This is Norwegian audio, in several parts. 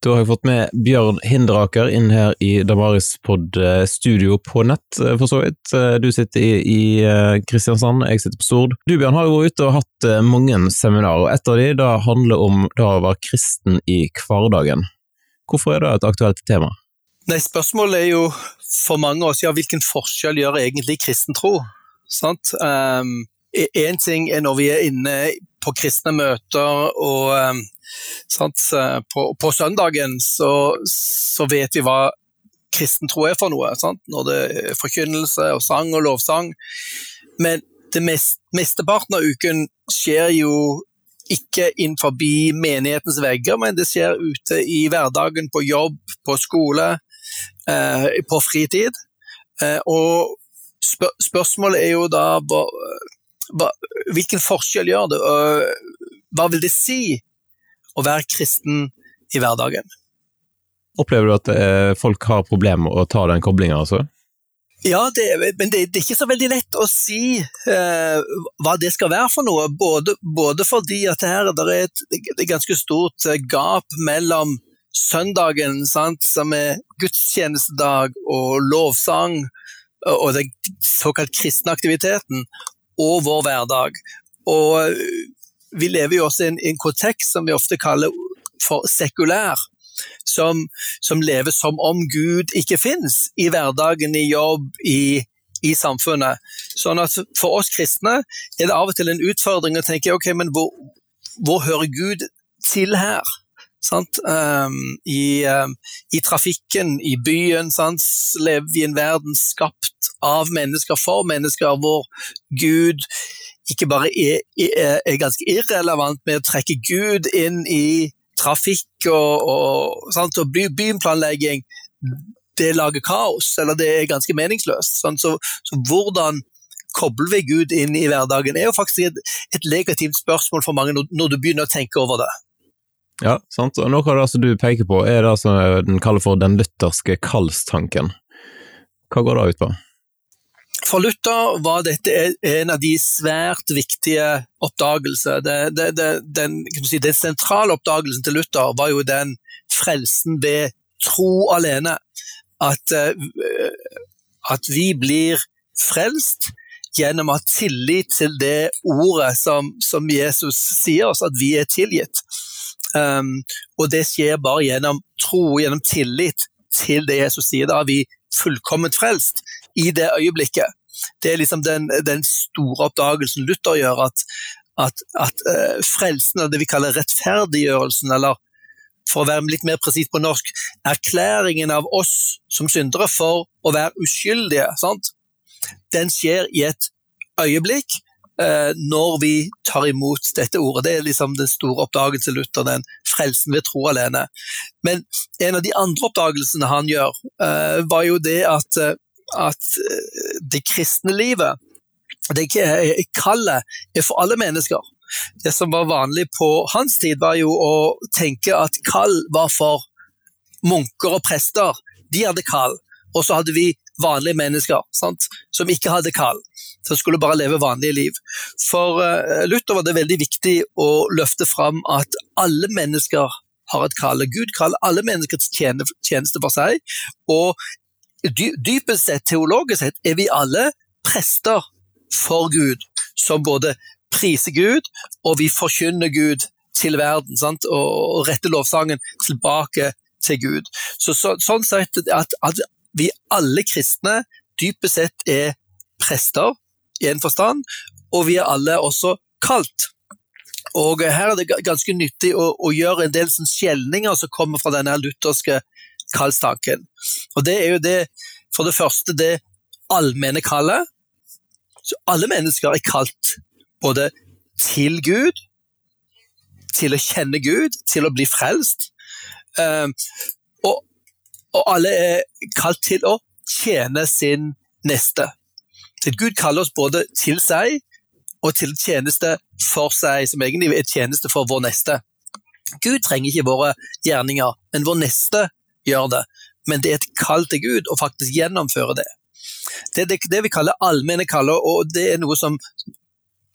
Da har jeg fått med Bjørn Hinderaker inn her i Damarispod studio på nett, eh, for så vidt. Eh, du sitter i, eh, Kristiansand, jeg sitter på Stord. Du Bjørn har jo vært ute og hatt mange seminarer, og et av de da handler om da å være kristen i hverdagen. Hvorfor er det et aktuelt tema? Nei, Spørsmålet er jo for mange av oss ja, hvilken forskjell gjør egentlig kristen tro? Sant? Um, en ting er når vi er inne på kristne møter og um, på, på, søndagen så, så, vet vi hva kristen tro er for noe. Sant? Når det er forkynnelse og sang og lovsang. Men det mest, mesteparten av uken skjer jo ikke innenfor menighetens vegger, men det skjer ute i hverdagen, på jobb, på skole, eh, på fritid. Eh, og spør spørsmålet er jo da hva, hva, hvilken forskjell gjør det? Hva vil det si å være kristen i hverdagen. Opplever du at eh, folk har problemer med å ta den koblinga, altså? Ja, det, men det, det, er ikke så veldig lett å si eh, hva det skal være for noe. Både, både fordi at her det er et, et ganske stort eh, gap mellom søndagen, sant, som er gudstjenestedag og lovsang, og den såkalt kristne aktiviteten, og vår hverdag. Og vi lever jo også i en, en, kontekst som vi ofte kaller for sekulær. Som, som lever som om Gud ikke fins i hverdagen, i jobb, i, i, samfunnet. Sånn at For oss kristne er det av og til en utfordring å tenke ok, men hvor, hvor hører Gud til her? Um, i, um, i, trafikken, i byen, sant? lever vi i en verden skapt av mennesker for mennesker, hvor Gud ikke bare er, er, ganske irrelevant med å trekke Gud inn i trafikk og, og, sant, og by, byplanlegging, det lager kaos, eller det er ganske meningsløst. Så, så, hvordan kobler vi Gud inn i hverdagen, er jo faktisk et, et legitimt spørsmål for mange når, du begynner å tenke over det. Ja, sant. Og noe av det som du peker på, er det som den kaller for den lutherske kallstanken. Hva går det ut på? For Luther var dette en av de svært viktige oppdagelser. Det, det, det, den, si, den, sentrale oppdagelsen til Luther var jo den frelsen ved tro alene. At, eh, at vi blir frelst gjennom å ha tillit til det ordet som, som Jesus sier oss, at vi er tilgitt. Um, og det skjer bare gjennom tro, gjennom tillit til det Jesus sier. Da er vi fullkomment frelst i det øyeblikket. Det er liksom den, den store oppdagelsen Luther gjør, at, at, at uh, frelsen, det vi kaller rettferdiggjørelsen, eller for å være litt mer presis på norsk, erklæringen av oss som syndere for å være uskyldige, sant? den skjer i et øyeblikk uh, når vi tar imot dette ordet. Det er liksom den store oppdagelsen Luther, den frelsen ved tro alene. Men en av de andre oppdagelsene han gjør, uh, var jo det at at eh, det kristne livet, det kallet, er for alle mennesker. Det som var vanlig på hans tid, var jo å tenke at kall var for munker og prester. De hadde kall. Og så hadde vi vanlige mennesker sant? som ikke hadde kall, som skulle bare leve vanlige liv. For uh, Luther var det veldig viktig å løfte fram at alle mennesker har et kall. Gud kaller alle mennesker til tjeneste for seg, og dypest sett, teologisk sett, er vi alle prester for Gud, som både priser Gud, og vi forkynner Gud til verden, sant? og retter lovsangen tilbake til Gud. Så, så, sånn sett at, at, vi alle kristne dypest sett er prester, i en forstand, og vi er alle også kalt. Og Her er det ganske nyttig å, å gjøre en del skjelninger som kommer fra denne lutherske kallstanken. Og det er jo det, for det første, det allmenne kallet. Så alle mennesker er kalt både til Gud, til å kjenne Gud, til å bli frelst. Um, og, og, alle er kalt til å tjene sin neste. Så Gud kaller oss både til seg og til tjeneste for seg, som egentlig er tjeneste for vår neste. Gud trenger ikke våre gjerninger, men vår neste gjør det, men det er et kall til Gud å faktisk gjennomføre det. Det er det, det vi kaller allmenne kaller, og det er noe som,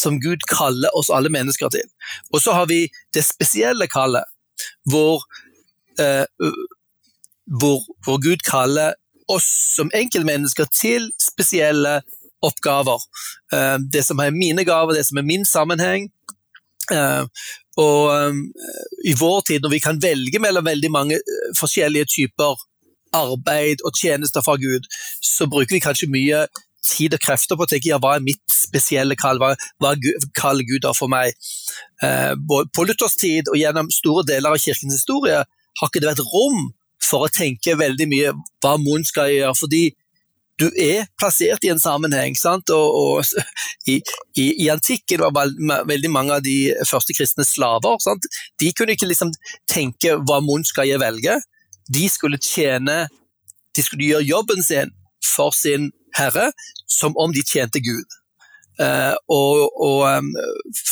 som Gud kaller oss alle mennesker til. Og så har vi det spesielle kallet, hvor eh, hvor, hvor, Gud kaller oss som enkeltmennesker til spesielle oppgaver. Eh, det som er mine gaver, det som er min sammenheng. Eh, og um, i vår tid, når vi kan velge mellom veldig mange uh, forskjellige typer arbeid og tjenester fra Gud, så bruker vi kanskje mye tid og krefter på å tenke ja, hva er mitt spesielle kall, hva, hva kaller Gud har for meg? Eh, på Luthers tid og gjennom store deler av kirkens historie har ikke det vært rom for å tenke veldig mye hva Moen skal gjøre, fordi du er plassert i en sammenheng. sant? Og, og i, i, i, antikken var veldig mange av de første kristne slaver. sant? De kunne ikke liksom tenke hva munn skal jeg velge? De skulle tjene De skulle gjøre jobben sin for sin herre som om de tjente Gud. Uh, og, og um,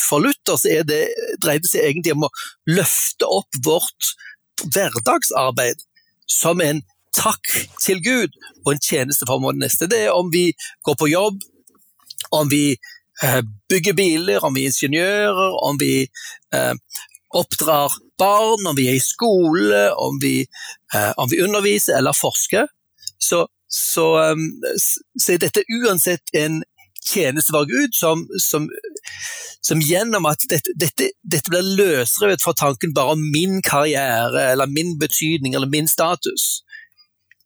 For Luther så er det, dreide det seg egentlig om å løfte opp vårt hverdagsarbeid som en takk til Gud og en tjeneste for det neste. Det er om vi går på jobb, om vi uh, bygger biler, om vi er ingeniører, om vi eh, oppdrar barn, om vi er i skole, om vi, eh, om vi underviser eller forsker. Så, så, så, er dette uansett en tjeneste for Gud som, som, som gjennom at dette, dette, dette blir løsrevet fra tanken bare om min karriere eller min betydning eller min status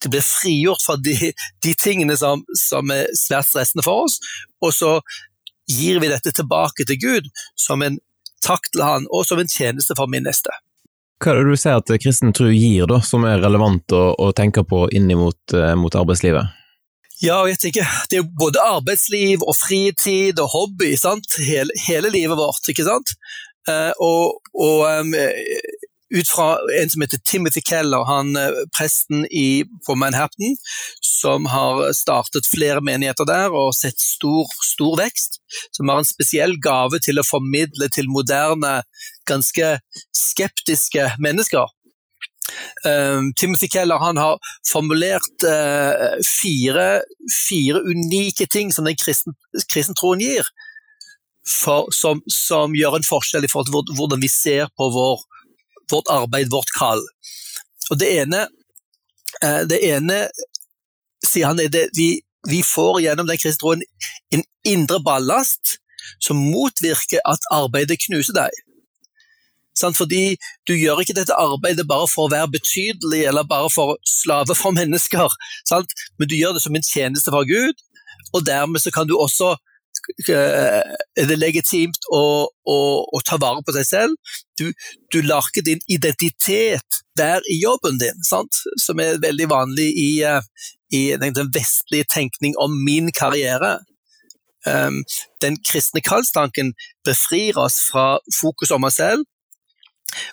det blir frigjort fra de, de tingene som, som, er svært stressende for oss, og så gir vi dette tilbake til Gud som en takk til Han, og som en tjeneste for min neste. Hva er det du sier at kristen tro gir, da, som er relevant å, å tenke på inn mot, eh, mot arbeidslivet? Ja, jeg tenker, Det er jo både arbeidsliv og fritid og hobby. sant? Hele, hele livet vårt. ikke sant? Uh, og, og um, ut fra en som heter Timothy Keller, han eh, presten i, på Manhattan, som har startet flere menigheter der og sett stor, stor vekst. Som har en spesiell gave til å formidle til moderne, ganske skeptiske mennesker. Um, Timothy Keller han har formulert uh, fire, fire, unike ting som den kristen, kristentroen gir, for, som, som, gjør en forskjell i forhold til hvordan vi ser på vår vårt arbeid, vårt kall. Og Det ene, eh, det ene sier han, er det vi, vi får gjennom den kristne troen en indre ballast som motvirker at arbeidet knuser deg. Fordi du gjør ikke dette arbeidet bare for å være betydelig eller bare for slave for mennesker, men du gjør det som en tjeneste for Gud, og dermed så kan du også Eh, er det legitimt å, å, å, ta vare på seg selv. Du, du lager din identitet der i jobben din, sant? som er veldig vanlig i, eh, i den, vestlige tenkning om min karriere. Um, den kristne kallstanken befrir oss fra fokus om oss selv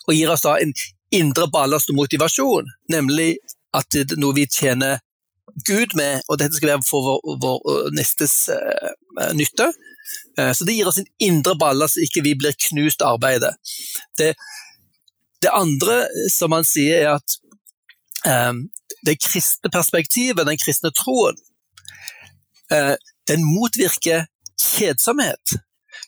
og gir oss da en indre ballast og motivasjon, nemlig at det er noe vi tjener Gud med, og dette skal være for vår, vår nestes uh, nytte. Uh, så det gir oss en indre ballast så ikke vi blir knust av arbeidet. Det, det, andre som han sier, er at um, det kristne perspektivet, den kristne troen, uh, den motvirker kjedsomhet.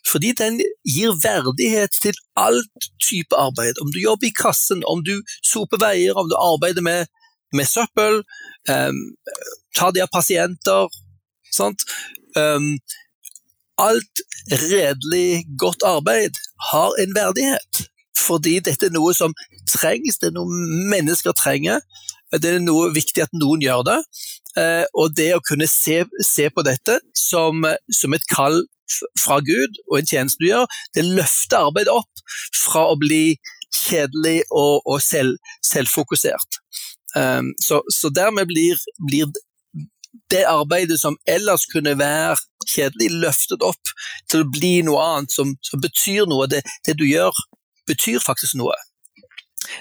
Fordi den gir verdighet til alt type arbeid. Om du jobber i kassen, om du soper veier, om du arbeider med med søppel, um, tar de av pasienter. Sant? Um, alt redelig, godt arbeid har en verdighet. Fordi dette er noe som trengs, det er noe mennesker trenger. Det er noe viktig at noen gjør det. Uh, og det å kunne se, se på dette som, som, et kall fra Gud og en tjeneste du gjør, det løfter arbeidet opp fra å bli kjedelig og, og selv, selvfokusert. Um, så, så, dermed blir, blir, det arbeidet som ellers kunne være kjedelig, løftet opp til å bli noe annet som, som betyr noe. Det, det, du gjør, betyr faktisk noe.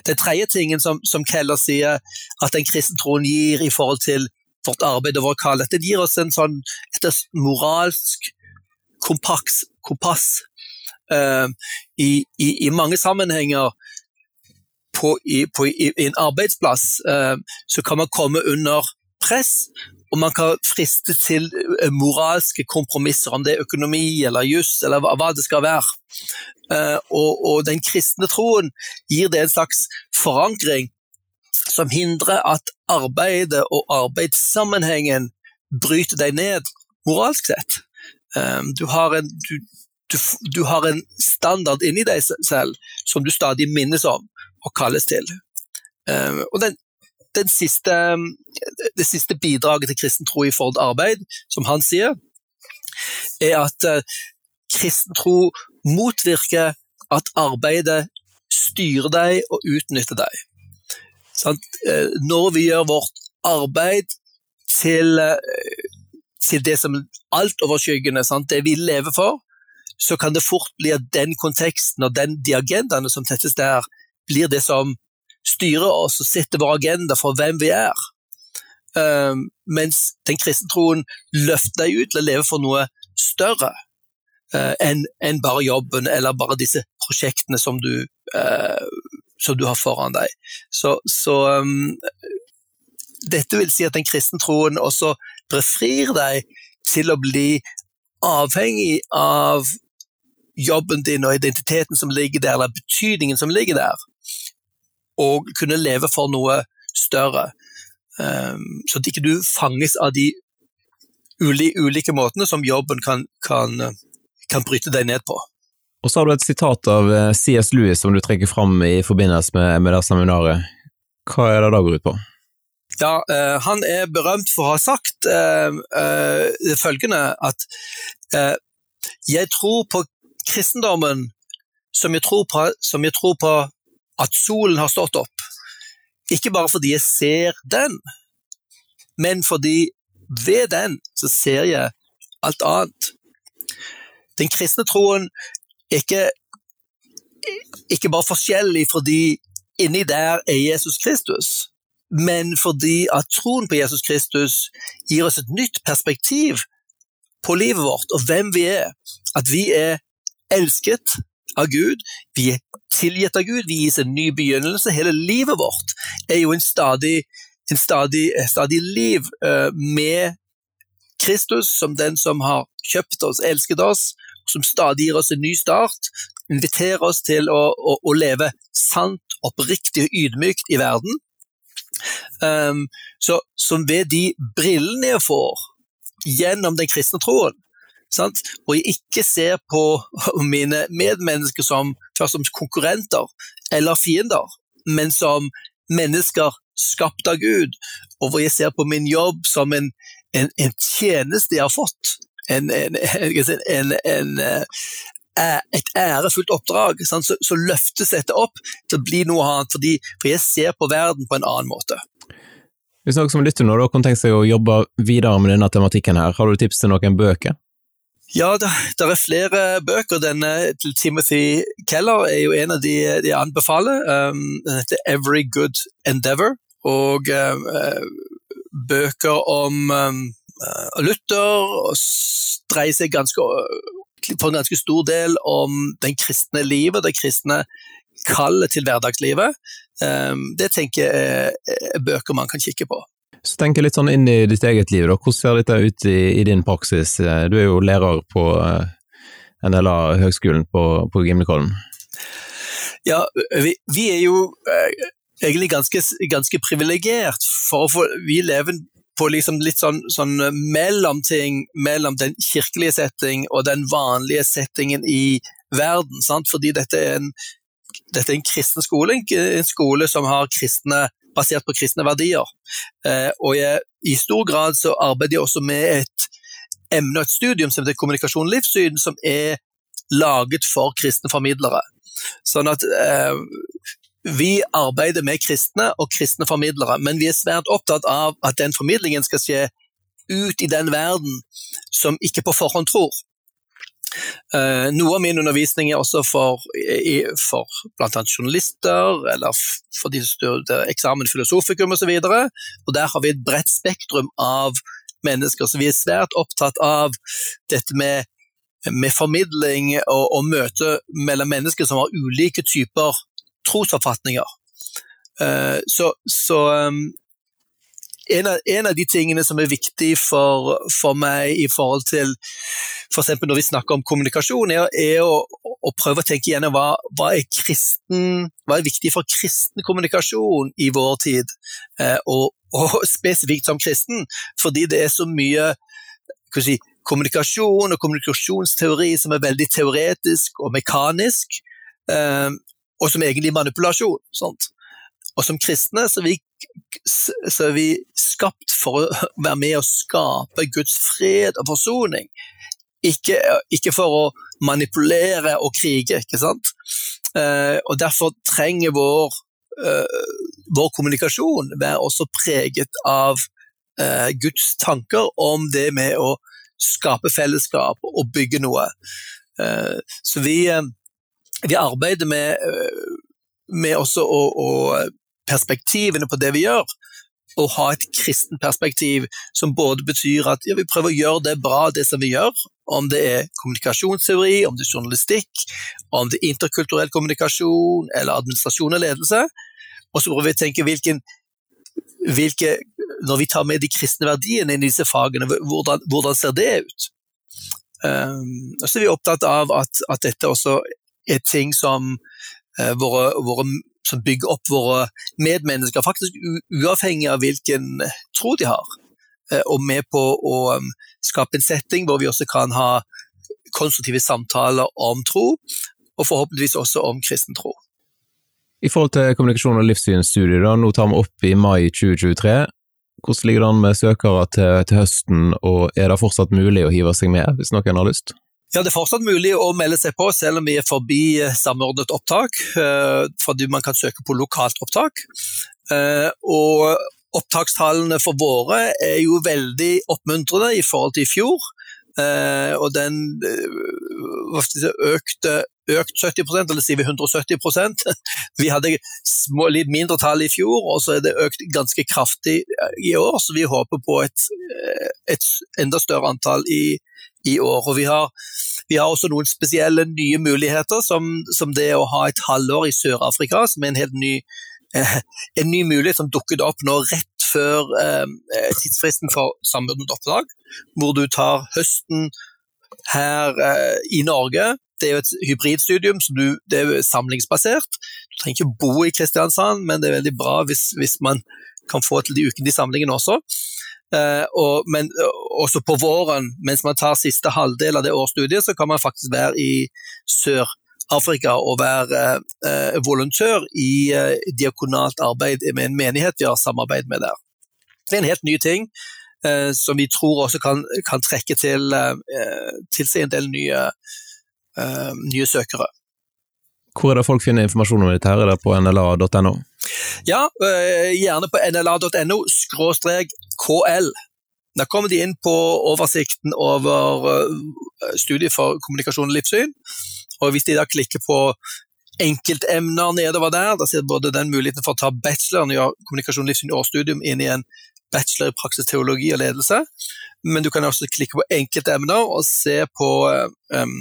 Den tredje tingen som, som Keller sier at den kristne troen gir i forhold til vårt arbeid og vår kall, det gir oss en sånn, et moralsk kompaks, kompass. Uh, i, i, i, mange sammenhenger på, i, på, i, en arbeidsplass, uh, så kan man komme under press, og man kan friste til eh, moralske kompromisser, om det er økonomi eller juss eller hva, det skal være. Eh, og, og, den kristne troen gir det en slags forankring som hindrer at arbeidet og arbeidssammenhengen bryter deg ned moralsk sett. Um, du, har en, du, du, du, har en, standard inni deg selv som du stadig minnes om og kalles til. Og den siste, det siste bidraget til kristen tro i forhold arbeid, som han sier, er at uh, kristen tro motvirker at arbeidet styrer deg og utnytter deg. Uh, når vi gjør vårt arbeid til, uh, til det som altoverskyggende, det vi lever for, så kan det fort bli at den konteksten og den, de agendaene som settes der, blir det som styrer oss og setter vår agenda for hvem vi er. Um, mens den kristne troen løfter deg ut til å leve for noe større uh, enn en bare jobben eller bare disse prosjektene som du, uh, som du har foran deg. Så, så um, dette vil si at den kristne troen også befrir deg til å bli avhengig av jobben din og identiteten som ligger der, eller betydningen som ligger der og kunne leve for noe større. Um, så at ikke du fanges av de ulike, måtene som jobben kan, kan, kan, bryte deg ned på. Og så har du et sitat av eh, CS Lewis som du trekker fram i forbindelse med, med det seminaret. Hva er det da går ut på? Ja, uh, Han er berømt for å ha sagt uh, uh, følgende at jeg tror på kristendommen som jeg tror på, som jeg tror på at solen har stått opp. Ikke bare fordi jeg ser den, men fordi ved den så ser jeg alt annet. Den kristne troen er ikke, ikke bare forskjellig fordi inni der er Jesus Kristus, men fordi at troen på Jesus Kristus gir oss et nytt perspektiv på livet vårt og hvem vi er. At vi er elsket av Gud, vi er tilgitt av Gud, vi gis en ny begynnelse. Hele livet vårt er jo en stadig, en stadig, stadig liv uh, med Kristus som den som har kjøpt oss, elsket oss, som stadig gir oss en ny start. Inviterer oss til å, å, å leve sant, oppriktig og ydmykt i verden. Um, så, som ved de brillene jeg får gjennom den kristne troen, Sant? Og jeg ikke ser på mine medmennesker som først som konkurrenter eller fiender, men som mennesker skapt av Gud, og hvor jeg ser på min jobb som en, en, en tjeneste jeg har fått. En, et ærefullt oppdrag, så, så, løftes dette opp til å bli noe annet, fordi, for jeg ser på verden på en annen måte. Hvis noen som lytter nå da kan tenke seg å jobbe videre med denne tematikken, her, har du tips til noen bøker? Ja, det, er flere bøker. Denne til Timothy Keller er jo en av de, de anbefaler. Um, den heter Every Good Endeavor. Og uh, bøker om um, Luther og dreier seg ganske, på en ganske stor del om den kristne livet, det kristne kallet til hverdagslivet. Um, det tenker jeg er bøker man kan kikke på. Så tenker litt sånn inn i ditt eget liv, da. hvordan ser dette ut i, i din praksis? Du er jo lærer på eh, en del av høgskolen på, på Gimlekollen. Ja, vi, vi, er jo eh, egentlig ganske, ganske privilegert, for få, vi lever på liksom litt sånn, sånn mellomting mellom den kirkelige setting og den vanlige settingen i verden. Sant? Fordi dette er, en, dette er en kristen skole, en skole som har kristne basert på kristne verdier. Eh, og jeg, i stor grad så arbeider jeg også med et emne og et studium som heter kommunikasjon livssyn, som er laget for kristne formidlere. Sånn at eh, vi arbeider med kristne og kristne formidlere, men vi er svært opptatt av at den formidlingen skal skje ut i den verden som ikke på forhånd tror. Uh, noe av min undervisning er også for, for bl.a. journalister, eller for de som studerer eksamen filosofikum osv. Og, så og der har vi et bredt spektrum av mennesker, så vi er svært opptatt av dette med, med formidling og, og møte mellom mennesker som har ulike typer trosoppfatninger. Uh, så, så um, en, av, en, av, de tingene som er viktig for, for meg i forhold til f.eks. når vi snakker om kommunikasjon, er, er å, å, prøve å tenke igjennom hva, hva, er kristen, hva er viktig for kristen kommunikasjon i vår tid, eh, og, og, spesifikt som kristen, fordi det er så mye si, kommunikasjon og kommunikasjonsteori som er veldig teoretisk og mekanisk, eh, og som egentlig manipulasjon. Sant? Og som kristne så er, vi, så er, vi, skapt for å være med og skape Guds fred og forsoning. Ikke, ikke for å manipulere og krige, ikke sant. Eh, og derfor trenger vår, eh, vår kommunikasjon være også preget av eh, Guds tanker om det med å skape fellesskap og bygge noe. Eh, så vi, eh, vi arbeider med, eh, med også å, å perspektivene på det vi gjør, og ha et kristen perspektiv som både betyr at ja, vi prøver å gjøre det bra, det som vi gjør, om det er kommunikasjonsteori, om det er journalistikk, om det er interkulturell kommunikasjon eller administrasjon og ledelse. Og så prøver vi å tenke hvilken, hvilke Når vi tar med de kristne verdiene inn i disse fagene, hvordan, hvordan ser det ut? Um, og så er vi opptatt av at, at dette også er ting som uh, våre, våre som bygger opp våre medmennesker, faktisk uavhengig av hvilken tro de har. Eh, og med på å um, skape en setting hvor vi også kan ha konstruktive samtaler om tro, og forhåpentligvis også om kristen tro. I forhold til kommunikasjon og livssynsstudier, nå tar vi opp i mai 2023. Hvordan ligger det an med søkere til, til høsten, og er det fortsatt mulig å hive seg med hvis noen har lyst? Ja, Det er fortsatt mulig å melde seg på, selv om vi er forbi eh, samordnet opptak. Eh, fordi man kan søke på lokalt opptak. Eh, og opptakstallene for våre er jo veldig oppmuntrende i forhold til i fjor. Og den økte økt 70% eller sier vi 170% Vi hadde små, litt mindre tall i fjor, og så er det økt ganske kraftig i år. Så vi håper på et, et enda større antall i, i år. Og vi har, vi har, også noen spesielle nye muligheter, som, som det å ha et halvår i Sør-Afrika, som er en helt ny, eh, en ny mulighet som dukket opp nå rett før eh, tidsfristen for samordnet oppdrag, hvor du tar høsten her eh, i Norge. Det er jo et hybridstudium, så du, det er samlingsbasert. Du trenger ikke bo i Kristiansand, men det er veldig bra hvis, hvis man kan få til de ukentlige samlingene også. Uh, og, men også på våren, mens man tar siste halvdel av det årsstudiet, så kan man faktisk være i Sør-Afrika og være uh, volontør i uh, diakonalt arbeid med en menighet vi har samarbeid med der. Det er en helt ny ting som vi tror også kan, kan trekke til, til seg en del nye, nye søkere. Hvor er det folk finner informasjon om dette? her? Er det på nla.no? Ja, gjerne på nla.no skråstrek KL. Da kommer de inn på oversikten over eh, studiet for kommunikasjon og livssyn. Og Hvis de da klikker på enkeltemner nedover der, da ser både den muligheten for å ta bacheloren i kommunikasjon, og livssyn i årsstudium inn i en bachelor i praksis teologi og ledelse. Men du kan også klikke på enkeltemner og se på um,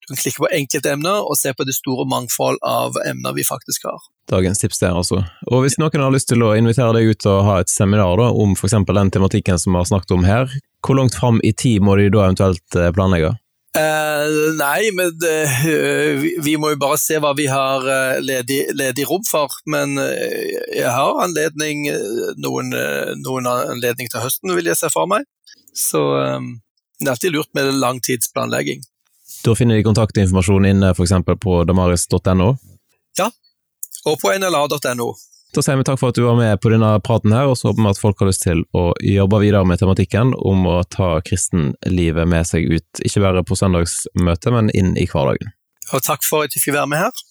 du kan klikke på enkeltemner og se på det store mangfold av emner vi faktisk har. Dagens tips der, altså. Og hvis noen har lyst til å invitere deg ut og ha et seminar da, om f.eks. den tematikken som vi har snakket om her, hvor langt fram i tid må de da eventuelt eh, planlegge? Uh, nei, men uh, vi, vi, må jo bare se hva vi har uh, ledig, ledig, rom for. Men jeg har anledning, noen, noen, anledning til høsten, vil jeg se for meg. Så det er alltid lurt med langtidsplanlegging. Da finner de kontaktinformasjon inne f.eks. på damaris.no? Ja, og på nla.no. Da sier vi takk for at du var med på denne praten her, og så håper vi at folk har lyst til å jobbe videre med tematikken om å ta kristenlivet med seg ut, ikke bare på søndagsmøte, men inn i hverdagen. Og takk for at jeg fikk være med her.